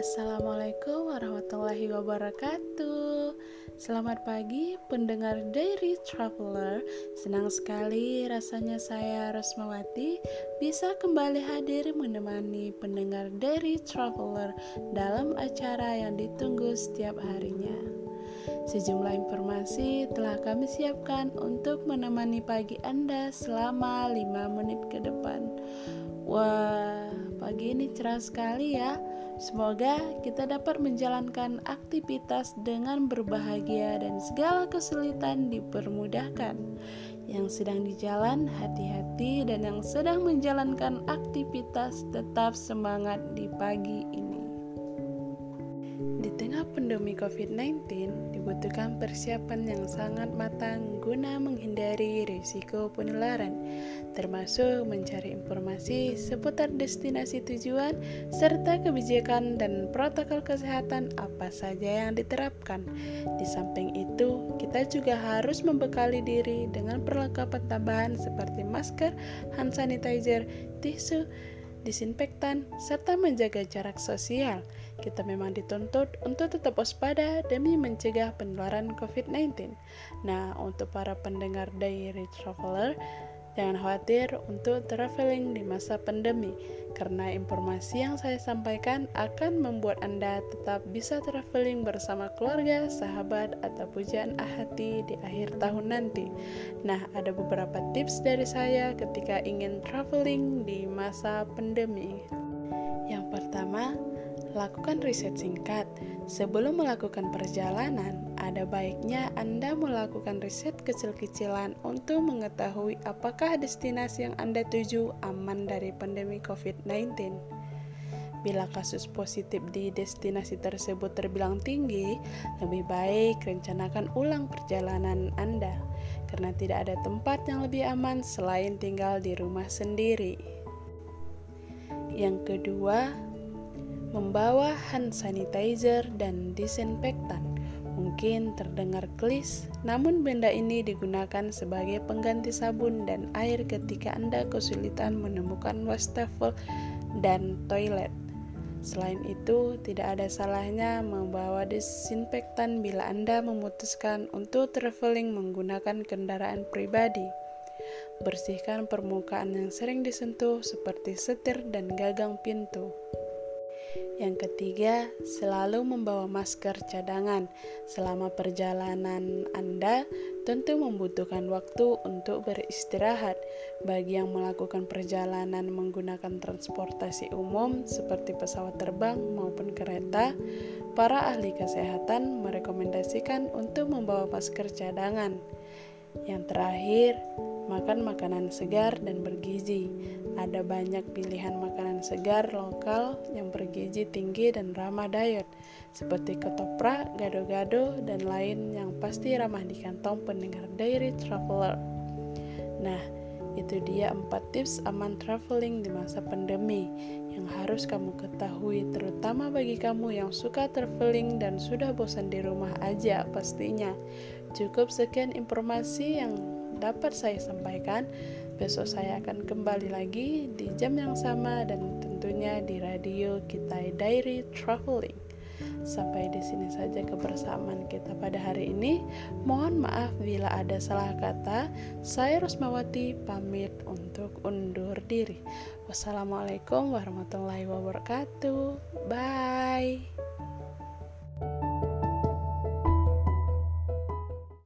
Assalamualaikum warahmatullahi wabarakatuh. Selamat pagi pendengar Dairy Traveler. Senang sekali rasanya saya Rosmawati bisa kembali hadir menemani pendengar Dairy Traveler dalam acara yang ditunggu setiap harinya. Sejumlah informasi telah kami siapkan untuk menemani pagi Anda selama 5 menit ke depan. Wah, pagi ini cerah sekali ya. Semoga kita dapat menjalankan aktivitas dengan berbahagia dan segala kesulitan dipermudahkan. Yang sedang di jalan, hati-hati, dan yang sedang menjalankan aktivitas tetap semangat di pagi ini. Tengah pandemi COVID-19, dibutuhkan persiapan yang sangat matang guna menghindari risiko penularan, termasuk mencari informasi seputar destinasi tujuan serta kebijakan dan protokol kesehatan apa saja yang diterapkan. Di samping itu, kita juga harus membekali diri dengan perlengkapan tambahan seperti masker, hand sanitizer, tisu, disinfektan, serta menjaga jarak sosial. Kita memang dituntut untuk tetap waspada demi mencegah penularan COVID-19. Nah, untuk para pendengar Diary Traveler, Jangan khawatir untuk traveling di masa pandemi, karena informasi yang saya sampaikan akan membuat Anda tetap bisa traveling bersama keluarga, sahabat, atau pujaan hati di akhir tahun nanti. Nah, ada beberapa tips dari saya ketika ingin traveling di masa pandemi. Yang pertama, Lakukan riset singkat. Sebelum melakukan perjalanan, ada baiknya Anda melakukan riset kecil-kecilan untuk mengetahui apakah destinasi yang Anda tuju aman dari pandemi COVID-19. Bila kasus positif di destinasi tersebut terbilang tinggi, lebih baik rencanakan ulang perjalanan Anda, karena tidak ada tempat yang lebih aman selain tinggal di rumah sendiri. Yang kedua, membawa hand sanitizer dan disinfektan. Mungkin terdengar klis, namun benda ini digunakan sebagai pengganti sabun dan air ketika Anda kesulitan menemukan wastafel dan toilet. Selain itu, tidak ada salahnya membawa disinfektan bila Anda memutuskan untuk traveling menggunakan kendaraan pribadi. Bersihkan permukaan yang sering disentuh seperti setir dan gagang pintu. Yang ketiga, selalu membawa masker cadangan. Selama perjalanan Anda, tentu membutuhkan waktu untuk beristirahat. Bagi yang melakukan perjalanan menggunakan transportasi umum seperti pesawat terbang maupun kereta, para ahli kesehatan merekomendasikan untuk membawa masker cadangan. Yang terakhir, makan makanan segar dan bergizi. Ada banyak pilihan makanan segar lokal yang bergizi tinggi dan ramah diet, seperti ketoprak, gado-gado, dan lain yang pasti ramah di kantong pendengar Dairy Traveler. Nah, itu dia empat tips aman traveling di masa pandemi yang harus kamu ketahui terutama bagi kamu yang suka traveling dan sudah bosan di rumah aja pastinya. Cukup sekian informasi yang dapat saya sampaikan. Besok saya akan kembali lagi di jam yang sama dan tentunya di radio kita Diary Traveling. Sampai di sini saja kebersamaan kita pada hari ini. Mohon maaf bila ada salah kata. Saya Rosmawati pamit untuk undur diri. Wassalamualaikum warahmatullahi wabarakatuh. Bye.